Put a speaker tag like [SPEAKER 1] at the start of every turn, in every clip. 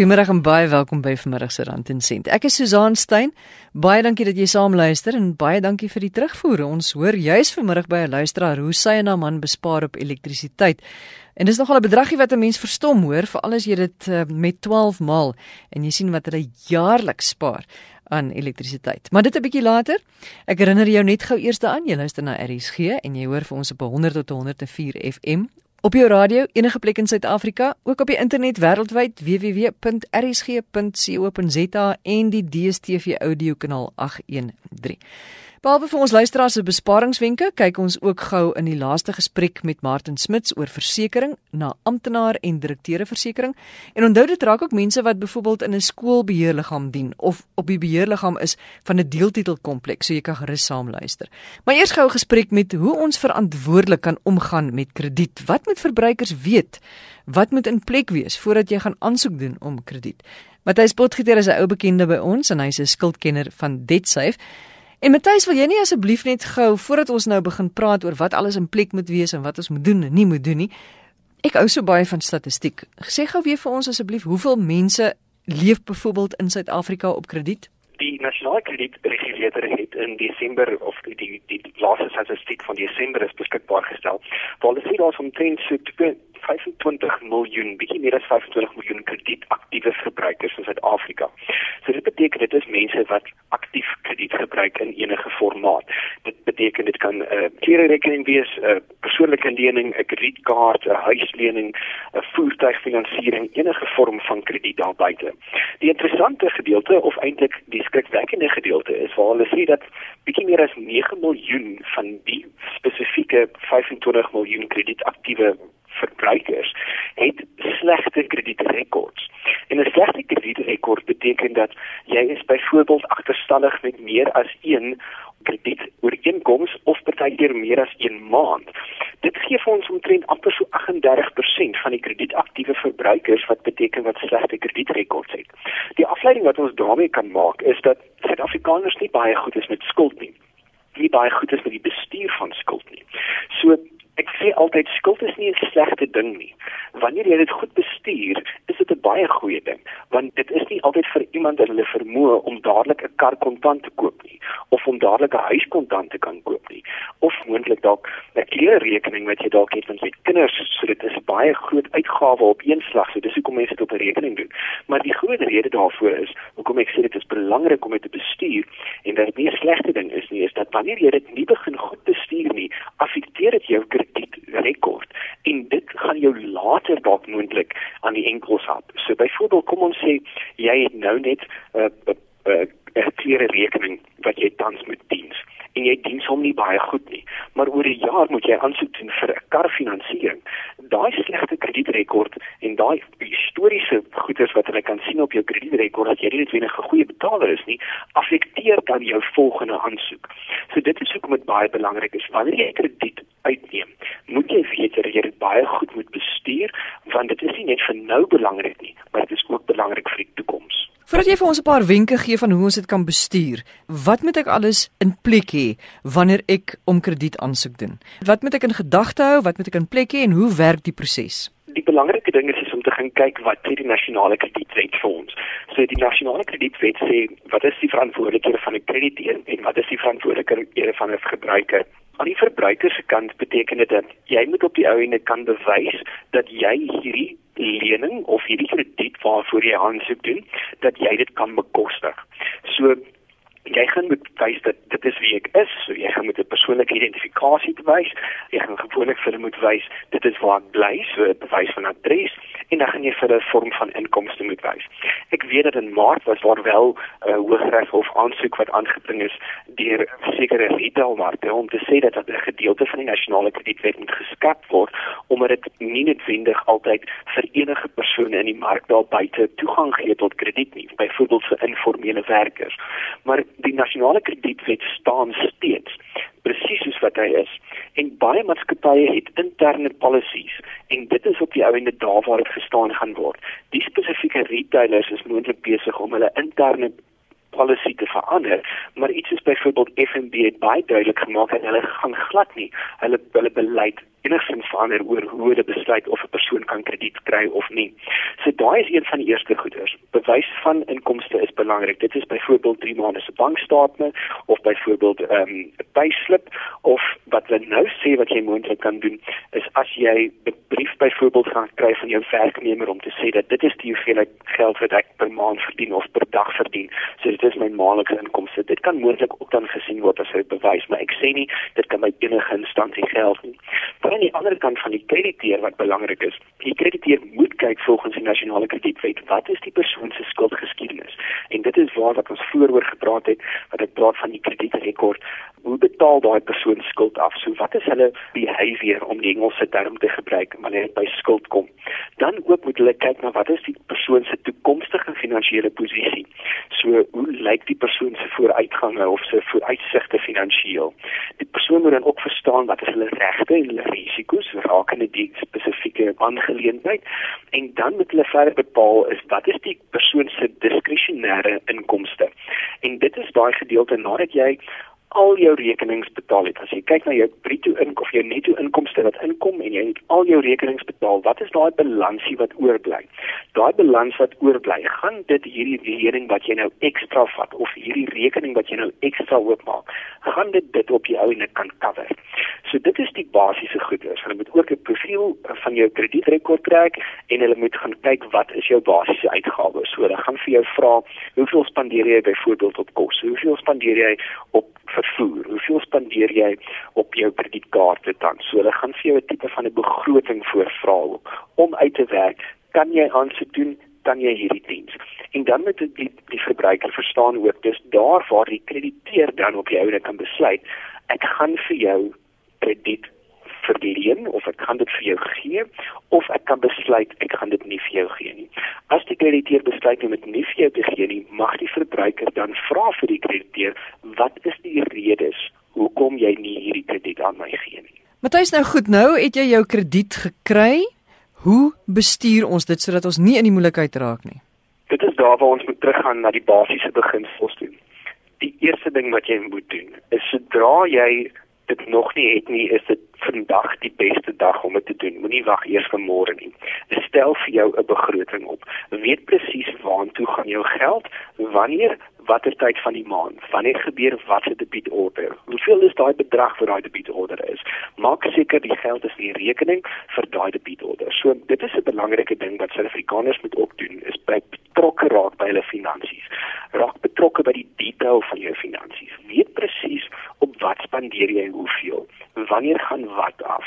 [SPEAKER 1] Goeiemôre en baie welkom by vanmiddag se Rand en Sent. Ek is Susan Stein. Baie dankie dat jy saam luister en baie dankie vir die terugvoer. Ons hoor juis vanmiddag by 'n luisteraar hoe sy en haar man bespaar op elektrisiteit. En dis nogal 'n bedragie wat 'n mens verstom, hoor, veral as jy dit uh, met 12 maal en jy sien wat hulle jaarliks spaar aan elektrisiteit. Maar dit 'n bietjie later. Ek herinner jou net gou eers daaraan, jy luister na RSG en jy hoor vir ons op 100 tot 104 FM Op jou radio enige plek in Suid-Afrika, ook op die internet wêreldwyd www.rsg.co.za en die DStv audiokanaal 813. Behalwe vir ons luisteraars se besparingswenke, kyk ons ook gou in die laaste gesprek met Martin Smits oor versekerings na amptenaar en direkteure versekerings. En onthou dit raak ook mense wat byvoorbeeld in 'n skoolbeheerliggaam dien of op die beheerliggaam is van 'n deeltitelkompleks, so jy kan gerus saam luister. Maar eers gou 'n gesprek met hoe ons verantwoordelik kan omgaan met krediet. Wat moet verbruikers weet? Wat moet in plek wees voordat jy gaan aansoek doen om krediet? Matthys Potgieter is 'n ou bekende by ons en hy's 'n skuldkenner van DebtSafe. En Matthys, wil jy nie asseblief net gou voordat ons nou begin praat oor wat alles in plek moet wees en wat ons moet doen en nie moet doen nie. Ek hou so baie van statistiek. Sê gou weer vir ons asseblief hoeveel mense leef byvoorbeeld in Suid-Afrika op krediet?
[SPEAKER 2] Die nasionale kredietregulator het in Desember of die die, die laaste statistiek van Desember is beskikbaar gestel. Waar hulle sê daar's omtrent so 25 miljoen, bietjie meer as 25 miljoen kredietaktiewe verbruikers in Suid-Afrika. So dit beteken dit is mense wat aktief krediet gebruik in enige formaat. Dit beteken dit kan 'n uh, klererekening wees, 'n uh, persoonlike lening, 'n kredietkaart, 'n huislening, 'n voertuigfinansiering, enige vorm van krediet daar buite. Die interessante gedeelte of eintlik die skrikwekkende gedeelte is waar hulle sê dat bietjie meer as 9 miljoen van die spesifieke 25 miljoen kredietaktiewe verbruikers het slegte kredietrekords. En 'n slegte kredietrekord beteken dat jy is byvoorbeeld agterstallig met meer as 1 krediet ooreenkoms of partykeer meer as 1 maand. Dit gee vir ons omtrent amper so 38% van die kredietaktiewe verbruikers wat beteken wat slegte kredietrekords het. Die afleiding wat ons daarmee kan maak is dat Suid-Afrikaners nie baie goed is met skuld nie. Nie baie goed is met die bestuur van skuld nie. So ek sê altyd skuld is nie 'n slegte ding nie. Wanneer jy dit goed bestuur, is dit 'n baie goeie ding, want dit is nie altyd vir iemand in hulle vermoë om dadelik 'n kar kontant te koop nie of om dadelik 'n huis kontant te kan koop of moontlik dalk 'n klerekening wat jy dalk het jy het kinders, so dit is baie groot uitgawe op een slag, so dis hoekom mense dit op 'n rekening doen. Maar die groot rede daarvoor is hoekom ek sê dit is belangrik om dit te bestuur en dat dit nie 'n slegte ding is nie, is dat wanneer jy dit nie begin goed bestuur nie, affekteer dit jou kredietrekord en dit gaan jou later dalk moontlik aan die enkels help. So byvoorbeeld kom ons sê jy het nou net 'n uh, 'n uh, 'n uh, klere rekening wat jy tans moet dien en jy dien hom nie baie goed nie. Maar oor 'n jaar moet jy aansoek doen vir 'n karfinansiering. Daai slegte kredietrekord en daai historiese goederes wat hulle kan sien op jou kredietrekord dat jy nie net 'n goeie betaler is nie, affekteer dan jou volgende aansoek. So dit is hoekom dit baie belangrik is wanneer jy krediet uitneem, moet jy weet dat jy dit baie goed moet bestuur want dit is nie net vir nou belangrik nie, maar dit is ook belangrik vir die toekoms.
[SPEAKER 1] Voordat jy vir ons 'n paar wenke gee van hoe ons dit kan bestuur, wat moet ek alles in plek hê wanneer ek om krediet aansoek doen? Wat moet ek in gedagte hou? Wat moet ek in plek hê en hoe werk die proses?
[SPEAKER 2] Die belangrike ding is, is om te gaan kyk wat sê die nasionale kredietwet vir ons. So die nasionale kredietwet sê wat is die verantwoordelikhede van 'n krediteur en wat is die verantwoordelikhede van 'n gebruiker? Aan die verbruiker se kant beteken dit dat jy moet op die ou ende kan bewys dat jy hierdie lening of hierdie krediet waarvoor jy aansoek doen, dat jy dit kan bekostig. So jy gaan moet wys dat dit is wie ek is, so jy gaan met 'n persoonlike identifikasie bewys. Jy gaan gewoonlik vir hulle moet wys dit is waar ek bly, so 'n bewys van adres en dan gaan jy vir 'n vorm van inkomste moet wys. Ek weet dat in Maart was daar wel 'n uh, hooggeregshof aansoek wat aangebring is deur sekere retailmarkte om te sê dat 'n gedeelte van die nasionale kredietwet moet geskep word omdat dit nie noodwendig altyd vir enige persone in die mark daar buite toegang gee tot krediet nie, byvoorbeeld vir informele werkers. Maar die nasionale kredietwet staan steeds presies soos wat hy is en baie maatskappye het interne policies en dit is op die ou ende daar waar dit gestaan gaan word. Die spesifieke retailers is moontlik besig om hulle interne policy te verander maar iets is byvoorbeeld FNB het baie duidelik gemaak dat hulle gaan glad nie hulle hulle beleid enigsins verander oor hoe hulle besluit of 'n persoon kan krediet kry of nie. So daai is een van die eerste goeders. Bewys van inkomste is belangrik. Dit is byvoorbeeld 3 maande se bankstaatment of byvoorbeeld ehm, 'n um, payslip of wat hulle nou sê wat jy moontlik kan doen is as jy 'n brief byvoorbeeld gaan kry van jou werknemer om te sê dat dit is die hoeveelheid geld wat ek per maand verdien of per dag verdien. So dit is my maandelikse inkomste. Dit kan moontlik ook dan gesien word as 'n bewys, maar ek sê nie dit kan by enige instansie geld nie. Maar aan die ander kant van die krediteur wat belangrik is, die krediteur moet kyk volgens die nasionale kredietwet, wat is die persoon se skuldgeskiedenis? En dit is waar wat ons vroeër oor gepraat het, wat ek praat van die kredietrekord. Hoe betaal daai persoon skuld af? So wat is hulle behavior om die Engelse term te gebruik wanneer dit by skuld kom? Dan ook moet hulle kyk na wat is die persoon se toekomstige finansiële posisie. So hoe lyk die persoon se vooruitgange of se vooruitsigte finansiëel? Die persoon moet dan ook verstaan wat is hulle regte en hulle risiko's rakende die spesifieke aangeleentheid en dan moet hulle verder bepaal is wat is die persoon se diskresionêre inkomste. En dit is daai gedeelte nadat jy al jou rekenings betaal het. As jy kyk na jou bruto inkomste of jou netto inkomste wat inkom en jy het al jou rekenings betaal, wat is daai balansie wat oorbly? Daai balans wat oorbly, gaan dit hierdie lening wat jy nou ekstra vat of hierdie rekening wat jy nou ekstra oopmaak, gaan dit dit op jou en dit kan cover. So dit is die basiese goeders. Hulle moet ook 'n profiel van jou kredietrekord trek en hulle moet gaan kyk wat is jou basiese uitgawes. So hulle gaan vir jou vra, hoeveel spandeer jy byvoorbeeld op kos? Hoeveel spandeer jy op vervoer? Hoeveel spandeer jy op jou kredietkaarte dan? So hulle gaan vir jou 'n tipe van 'n begroting voorvra om uit te werk, kan jy aansoek doen? kan jy hierdie diens. En dan moet die die verbruiker verstaan ook dis daar waar die krediteur dan op jou kan besluit ek gaan vir jou krediet verleen of ek kan dit vir jou gee of ek kan besluit ek gaan dit nie vir jou gee nie. As die krediteur besluit om dit nie vir jou te gee nie, mag die verbruiker dan vra vir die krediteur wat is die redes hoekom jy nie hierdie krediet aan my gee nie.
[SPEAKER 1] Matthys nou goed, nou het jy jou krediet gekry. Hoe bestuur ons dit sodat ons nie in die moeilikheid raak nie?
[SPEAKER 2] Dit is daar waar ons moet teruggaan na die basiese beginsels toe. Die eerste ding wat jy moet doen is sodra jy dit nog nie het nie, is dit vandag die beste dag om dit te doen. Moenie wag eers vir môre nie. Stel vir jou 'n begroting op. Weet presies waartoe gaan jou geld, wanneer, watter tyd van die maand, wanneer gebeur watter debietorder. Hoeveel is daai bedrag vir daai debietorder is? Maak seker die geld is in die rekening vir daai debietorder. So dit is 'n belangrike ding wat Suid-Afrikaners moet ook doen, is betrokke raak by hulle finansies. Raak betrokke by die detail van jou finansies. Weet presies op wat spandeer jy hoeveel? Wanneer gaan wat af?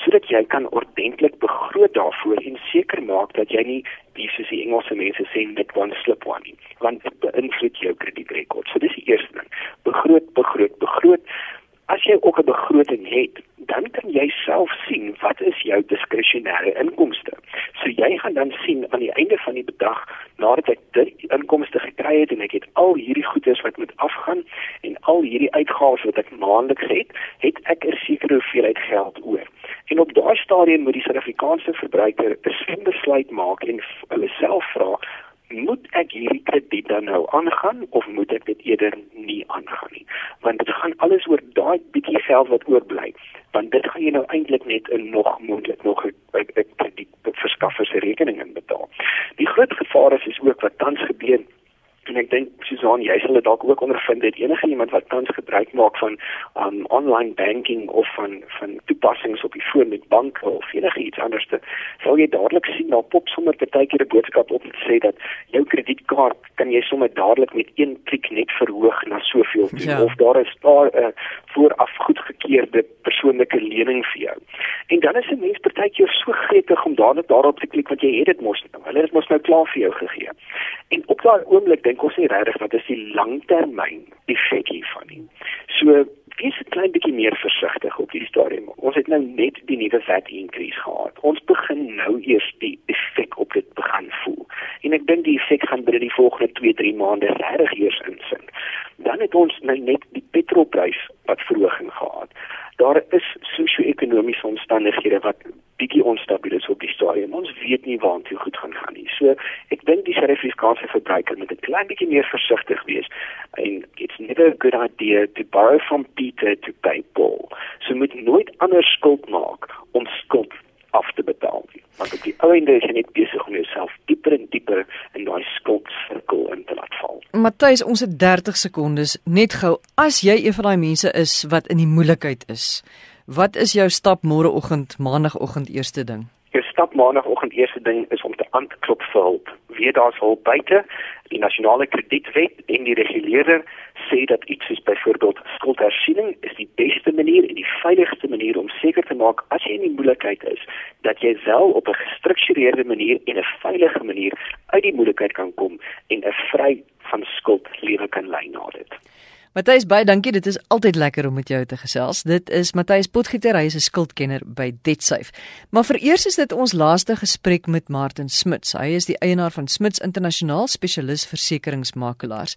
[SPEAKER 2] Sodat jy kan ordentlik begroot daarvoor en seker maak dat jy nie die soos die Engelse mense sê net one slip one nie, want dit beïnvloed jou kredietrekord. So dis die eerste ding. Begroot, begroot, begroot. As jy ook 'n begroting het, dan kan jy self sien wat is jou diskresionêre inkomste. So jy gaan dan sien aan die einde van die bedag nadat ek die inkomste gekry het en ek het al hierdie goedes wat moet afgaan en al hierdie uitgawes wat ek maandeliks het, het ek 'n sekere hoeveelheid geld oor. En op daai stadium moet die Suid-Afrikaanse verbruiker 'n slim besluit maak en hulle self vra moet ek hierdie krediet dan nou aangaan of moet ek dit eerder nie aangaan nie want dit gaan alles oor daai bietjie geld wat oorbly want dit gaan jy nou eintlik net in nog moontlik nog 'n krediet verskaffer se rekening in betaal. Die groot gevaar is is ook wat tans gebeur en ek dink Susan jy sal dit dalk ook ondervind het enige iemand wat tans gebruik maak van um online banking of van van toepassings op die foon met banke of enige iets anders te sal jy dadelik sien daar pop sommer partykeer 'n boodskap op wat sê dat jou kredietkaart kan jy sommer dadelik met een klik net verhoog na soveel toe ja. of daar is daar 'n uh, vooraf goedgekeurde persoonlike lening vir jou. En dan is 'n mens partykeer so gretig om dadelik daarop te klik want jy het dit mos nou. Hulle het mos nou klaar vir jou gegee. En op daai oomblik dink ons nie regtig wat is die langtermyn effek hiervan nie. So wees 'n klein bietjie meer versigtig op hierdie stadium. Ons het nou net die nuwe VAT increase gehad. Ons begin nou eers die effek op dit begin voel. En ek dink die effek gaan binne die volgende 2-3 maande regtig eers insink. Dan het ons nou net die petrolprys wat verhoging gehad. Daar is sosio-ekonomiese omstandighede wat bietjie onstabiel is op die stadium. Ons weet nie waar dit goed gaan gaan nie. So ek dink die Suid-Afrikaanse verbruiker moet 'n klein bietjie meer versigtig wees. En it's never a good idea to borrow from Peter to pay Paul. So moet nooit ander skuld maak om Want op die einde is jy net besig om jouself dieper en dieper in daai skuldsirkel in te laat val.
[SPEAKER 1] Matthys, ons het 30 sekondes net gou. As jy een van daai mense is wat in die moeilikheid is, wat is jou stap môreoggend, maandagooggend eerste ding?
[SPEAKER 2] Jou stap maandagooggend eerste ding is om te aanklop vir hulp. Wie daar's hulp buite? Die nasionale kredietwet en die reguleerder sê dat iets soos byvoorbeeld skuldhersiening is die beste manier en die veiligigste manier om seker te maak as jy in die moeilikheid is dat jy wel op 'n gestruktureerde manier en 'n veilige manier uit die moeilikheid kan kom en 'n vry van skuld lewe kan lei na dit.
[SPEAKER 1] Matthys baie dankie. Dit is altyd lekker om met jou te gesels. Dit is Matthys Potgieter, hy is 'n skuldkenner by DebtSafe. Maar vereers is dit ons laaste gesprek met Martin Smits. Hy is die eienaar van Smits Internasionaal Spesialis Versekeringsmakelaars.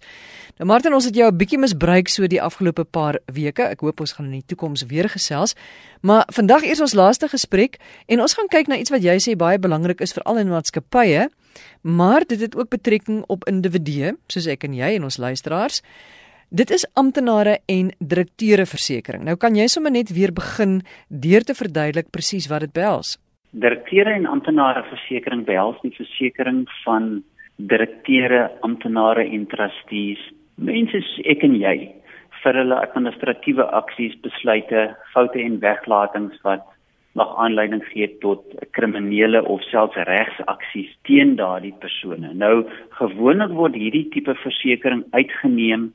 [SPEAKER 1] Nou Martin, ons het jou 'n bietjie misbruik so die afgelope paar weke. Ek hoop ons gaan in die toekoms weer gesels. Maar vandag is ons laaste gesprek en ons gaan kyk na iets wat jy sê baie belangrik is veral in maatskappye, maar dit het ook betrekking op individue, soos ek en jy en ons luisteraars. Dit is amptenare en direkteure versekerings. Nou kan jy sommer net weer begin deur te verduidelik presies wat dit behels.
[SPEAKER 3] Direkteure en amptenare versekerings behels die versekerings van direkteure, amptenare en trustees, mense soos ek en jy vir hulle administratiewe aksies, besluite, foute en weglatings wat mag aanleiding gee tot kriminele of selfs regsaksies teen daardie persone. Nou gewoonlik word hierdie tipe versekerings uitgeneem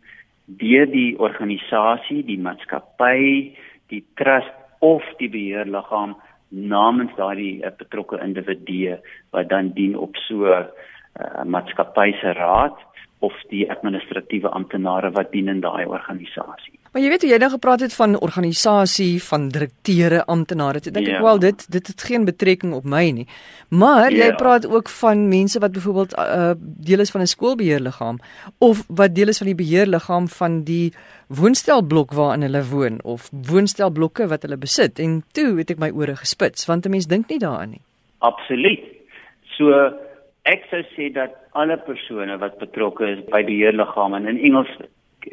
[SPEAKER 3] deur die organisasie, die maatskappy, die trust of die beheerliggaam namens daardie uh, betrokke individu wat dan dien op so 'n uh, eh, maatskappy se raad of die administratiewe amptenare wat dien in daai organisasie.
[SPEAKER 1] Maar jy weet hoe jy nou gepraat het van organisasie, van direkteure, amptenare. Ek dink ja. ek wel dit dit het geen betrekking op my nie. Maar ja. jy praat ook van mense wat byvoorbeeld uh, deel is van 'n skoolbeheerliggaam of wat deel is van die beheerliggaam van die woonstelblok waarin hulle woon of woonstelblokke wat hulle besit. En toe het ek my ore gespits want 'n mens dink nie daaraan nie.
[SPEAKER 3] Absoluut. So ek sou sê dat alle persone wat betrokke is by beheerliggame in Engels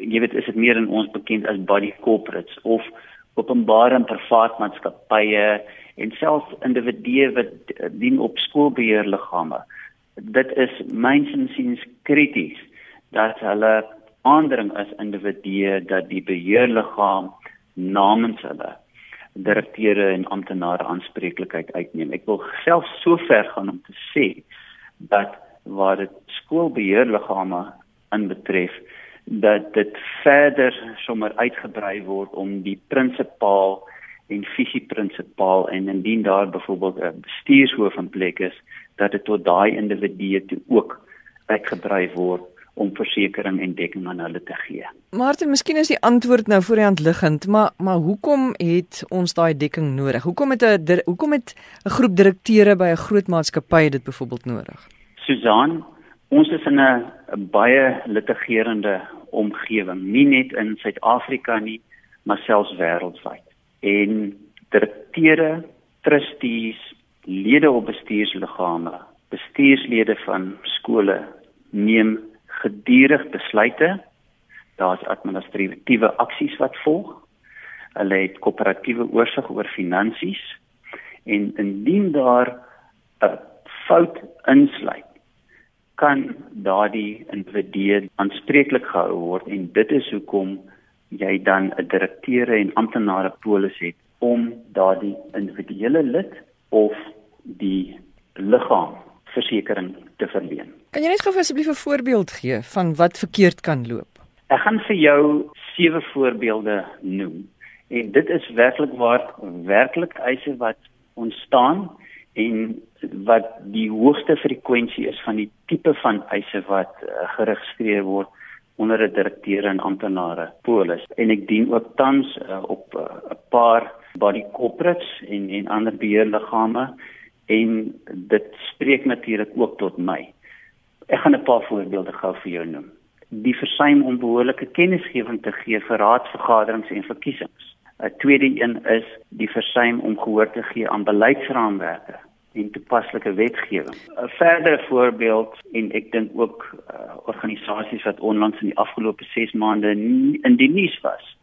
[SPEAKER 3] jy weet is dit meer in ons bekend as body corporates of openbare en privaat maatskappye en selfs individue wat dien op skoolbeheerliggame. Dit is mynsinsiens krities dat hulle aandring as individue dat die beheerliggaam namens hulle direkteure en amptenare aanspreeklikheid uitneem. Ek wil self so ver gaan om te sê dat waar dit skoolbeheerliggame inbetref dat dit verder sommer uitgebrei word om die prinsipaal en visieprinsipaal en indien daar byvoorbeeld 'n bestuurshoof in plek is dat dit tot daai individue toe ook uitgebrei word om versekerings en dekking aan hulle te gee.
[SPEAKER 1] Martin, miskien is die antwoord nou voor die hand liggend, maar maar hoekom het ons daai dekking nodig? Hoekom het 'n hoekom het 'n groep direkteure by 'n groot maatskappy dit byvoorbeeld nodig?
[SPEAKER 3] Susan, ons is in 'n baie litigerende omgewing, nie net in Suid-Afrika nie, maar selfs wêreldwyd. En direkteure, trustees, lede op bestuursliggame, bestuurslede van skole neem gedurig besluite. Daar's administratiewe aksies wat volg. Hulle het koöperatiewe oorsig oor finansies en indien daar 'n fout insluit kan daardie individu aanspreeklik gehou word en dit is hoekom jy dan 'n direkteure en amptenare polis het om daardie individuele lid of die liggaam versekerings te verleen.
[SPEAKER 1] Kan jy net gou asseblief 'n voorbeeld gee van wat verkeerd kan loop?
[SPEAKER 3] Ek gaan vir jou sewe voorbeelde noem. En dit is werklik waar werklik eise wat ontstaan en wat die hoogste frekwensie is van die tipe van eise wat uh, geregistreer word onder 'n direkteur en amptenare polis en ek dien ook tans uh, op eh, 'n uh, paar body corporates en en ander beheerliggame en dit spreek natuurlik ook tot my. Ek gaan 'n paar voorbeelde gou vir jou noem. Die versuim om behoorlike kennisgewing te gee vir raadsvergaderings en verkiesings. 'n Tweede een is die versuim om gehoor te gee aan beleidsraamwerke en toepaslike wetgewing. 'n Verdere voorbeeld en ek dink ook uh, organisasies wat onlangs in die afgelope 6 maande in die nuus was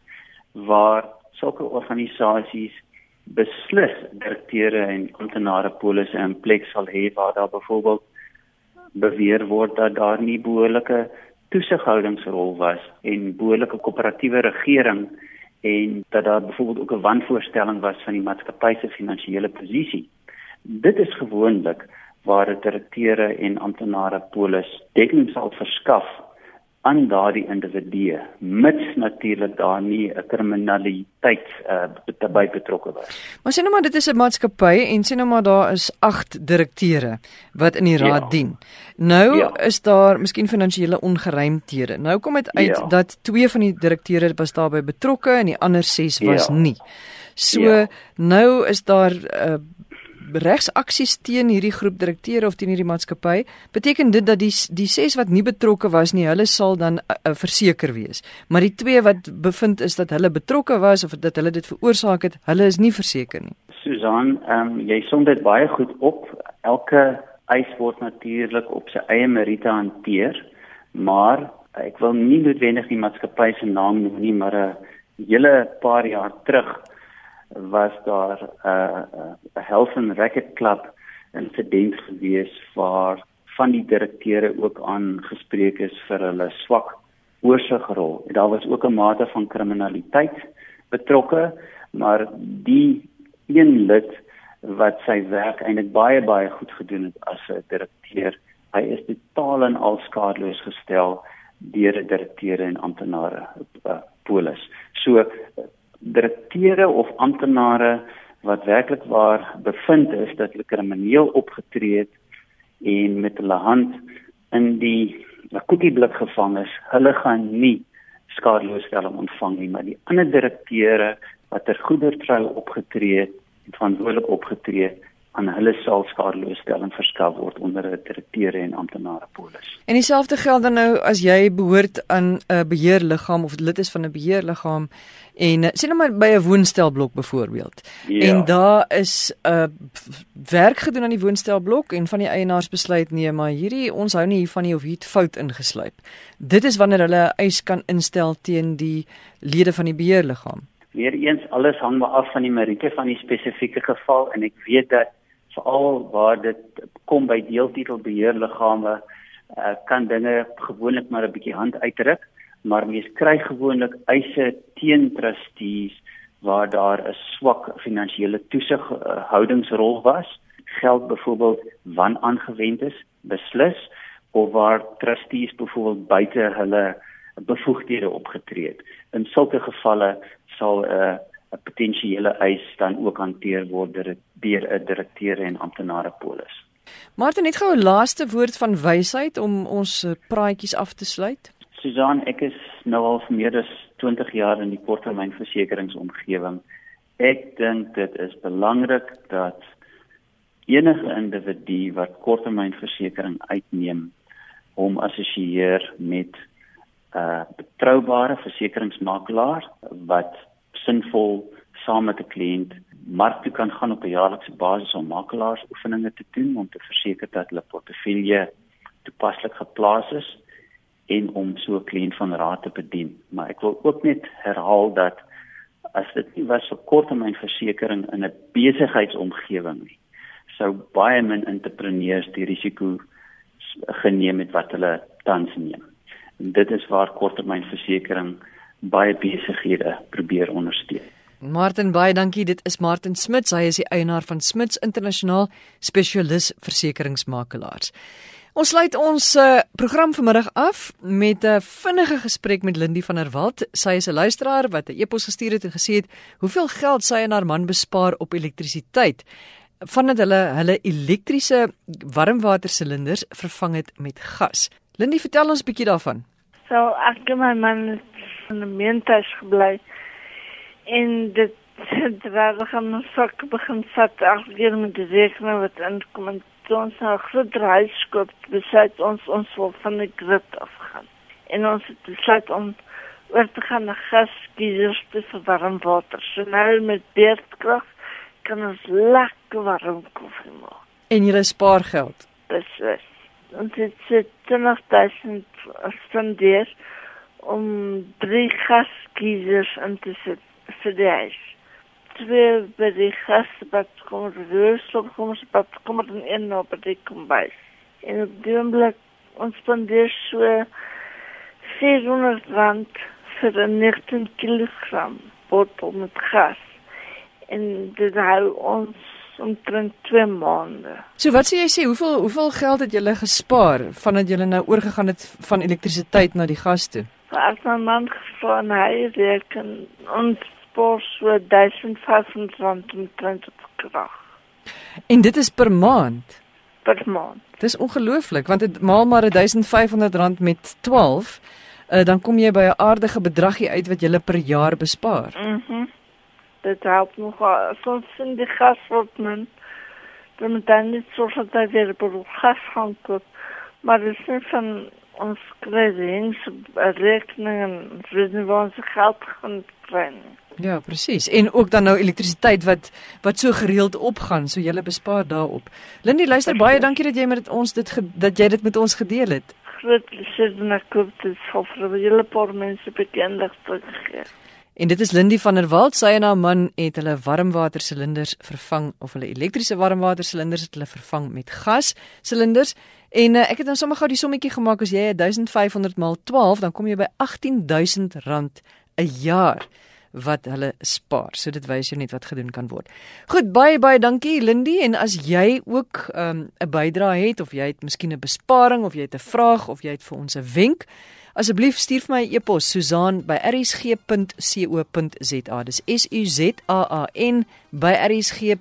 [SPEAKER 3] waar sulke organisasies beslis direkteure en amptenare polisse in plek sal hê waar daar byvoorbeeld beweer word dat daar nie behoorlike toesighoudingsrol was en behoorlike koöperatiewe regering en dat daar byvoorbeeld ook 'n wanvoorstelling was van die maatskappy se finansiële posisie. Dit is gewoonlik waar direkteure en amptenare polis dekking sal verskaf aan daardie individue mits natuurlik daar nie 'n kriminaliteit uh, daarbey betrokke was.
[SPEAKER 1] Maar sien nou maar dit is 'n maatskappy en sien nou maar daar is 8 direkteure wat in die raad ja. dien. Nou ja. is daar miskien finansiële ongeruimthede. Nou kom dit uit ja. dat 2 van die direkteure was daarbey betrokke en die ander 6 was ja. nie. So ja. nou is daar 'n uh, regsaksies teen hierdie groep direkteure of teen hierdie maatskappy, beteken dit dat die die ses wat nie betrokke was nie, hulle sal dan uh, uh, verseker wees. Maar die twee wat bevind is dat hulle betrokke was of dat hulle dit veroorsaak het, hulle is nie verseker nie.
[SPEAKER 3] Susan, ehm um, jy som dit baie goed op. Elke eis word natuurlik op sy eie meriete hanteer, maar ek wil nie noodwendig die maatskappy se naam noem nie, maar 'n hele paar jaar terug was daar 'n uh, 'n uh, health and racket club insident gewees waar van die direkteure ook aangespreek is vir hulle swak oorsigrol. Daar was ook 'n mate van kriminaliteit betrokke, maar die een lid wat sy werk eintlik baie baie goed gedoen het as 'n direkteur, hy is totaal en al skadeloos gestel deur die direkteure en amptenare uh, polis. So direkteure of amptenare wat werklik waar bevind is dat hulle krimineel opgetree het en met hulle hand in die koekieblik gevang is, hulle gaan nie skadeloosstelling ontvang nie, maar die ander direkteure wat ter goeie trou opgetree het verantwoordelik opgetree het, aan hulle sal skadeloosstelling verskaf word onder 'n direkteure en amptenare polis.
[SPEAKER 1] En dieselfde geld dan nou as jy behoort aan 'n beheerliggaam of lid is van 'n beheerliggaam en sien nou maar by 'n woonstelblok byvoorbeeld. Ja. En daar is 'n uh, werk gedoen aan die woonstelblok en van die eienaars besluit nee, maar hierdie ons hou nie hiervan nie of hier het fout ingesluip. Dit is wanneer hulle eis kan instel teen die lede van die beheerliggaam.
[SPEAKER 3] Weereens alles hang maar af van die meriete van die spesifieke geval en ek weet dat veral waar dit kom by deeltitelbeheerliggame uh, kan dinge gewoonlik maar 'n bietjie hand uitdruk maar mens kry gewoonlik eise teen trustees waar daar 'n swak finansiële toesighoudingsrol was geld byvoorbeeld wan aangewend is beslis of waar trustees byvoorbeeld buite hulle bevoegdhede opgetree het. In sulke gevalle sal 'n uh, 'n potensiële eis dan ook hanteer word deur 'n direkteur en amptenare polis.
[SPEAKER 1] Martin, net gou 'n laaste woord van wysheid om ons eh, praatjies af te sluit.
[SPEAKER 3] Susan, ek is nou al vir meer as 20 jaar in die korttermynversekeringsomgewing. Ek dink dit is belangrik dat enige individu wat korttermynversekering uitneem, hom assosieer met 'n uh, betroubare versekeringsmakelaar wat sinvol saam met 'n kliënt mark toe kan gaan op 'n jaarlikse basis om makelaarsoefeninge te doen om te verseker dat hulle portefeulje toepaslik geplaas is en om so 'n kliënt van raad te bedien. Maar ek wil ook net herhaal dat as dit nie was vir korttermynversekering in 'n besigheidsomgewing nie, sou baie min entrepreneurs die risiko geneem het wat hulle tans neem. En dit is waar korttermynversekering baie besighede probeer ondersteun.
[SPEAKER 1] Martin baie dankie. Dit is Martin Smits. Hy is die eienaar van Smits Internasionaal Spesialis Versekeringsmakelaars. Ons sluit ons uh, program vanmiddag af met 'n vinnige gesprek met Lindy van der Walt. Sy is 'n luisteraar wat 'n e-pos gestuur het en gesê het hoeveel geld sy en haar man bespaar op elektrisiteit vandat hulle hulle elektriese warmwatersilinders vervang het met gas. Lindy, vertel ons 'n bietjie daarvan.
[SPEAKER 4] So, ek en my man in 'n meentuis gebly. En dit het reg gaan ons sak begin vat ag weer met die rekening wat inkom en ons nou groot reis koop besluit ons ons wil van die grid afgaan. En ons het besluit om oor te gaan na gaskiesers te verwarm water. So nou met beerdkrag kan ons lekker warm koffie maak.
[SPEAKER 1] En jy spaar geld.
[SPEAKER 4] Is. Ons het sit 20000 spandeer om drie gaskiesers in te sit vir die huis. twee by die gasbad kom, rooster kom, bad kom dan een op die kombuis. En op die oomblik ons spandeer so 400 rand vir 'n 19 kg bottel met gas. En dit hou ons omtrent 2 maande.
[SPEAKER 1] So wat sê jy sê hoeveel hoeveel geld het julle gespaar vandat julle nou oorgegaan het van elektrisiteit na die gas toe?
[SPEAKER 4] As my man van hy reken ons spaar so 1500 rand omtrent op krag.
[SPEAKER 1] En dit is per maand.
[SPEAKER 4] Per maand.
[SPEAKER 1] Dis ongelooflik want dit maal maar 1500 rand met 12 uh, dan kom jy by 'n aardige bedragie uit wat jy per jaar bespaar.
[SPEAKER 4] Mhm. Mm dit help nog soms in die gas word men dan dan net so dat jy weer op gas gaan koop. Maar dit is van ons kredings rekeningen vir ons geld gaan kry.
[SPEAKER 1] Ja, presies. En ook dan nou elektrisiteit wat wat so gereeld opgaan, so jy bespaar daarop. Lindy, luister baie dankie dat jy met ons dit dat jy dit met ons gedeel het
[SPEAKER 4] groot plesier en ek koop dit vir julle paar mense bekend te gee.
[SPEAKER 1] En dit is Lindy van der Walt, sy en haar man het hulle warmwatersilinders vervang of hulle elektriese warmwatersilinders het hulle vervang met gassilinders. En uh, ek het dan sommer gou die sommetjie gemaak as jy 1500 maal 12, dan kom jy by R18000 'n jaar wat hulle spaar. So dit wys jou net wat gedoen kan word. Goed, baie baie dankie Lindy en as jy ook ehm, 'n um, bydrae het of jy het miskien 'n besparing of jy het 'n vraag of jy het vir ons 'n wenk, asseblief stuur vir my 'n e-pos Susan@rsg.co.za. Dis S U Z A A N by rsg.co.za.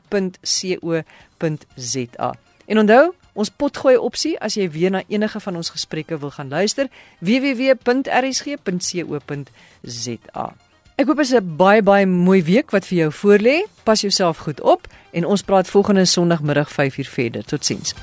[SPEAKER 1] En onthou Ons potgooi opsie as jy weer na enige van ons gesprekke wil gaan luister www.rsg.co.za. Ek hoop dit is 'n baie baie mooi week wat vir jou voorlê. Pas jouself goed op en ons praat volgende Sondagmiddag 5uur verder. Totsiens.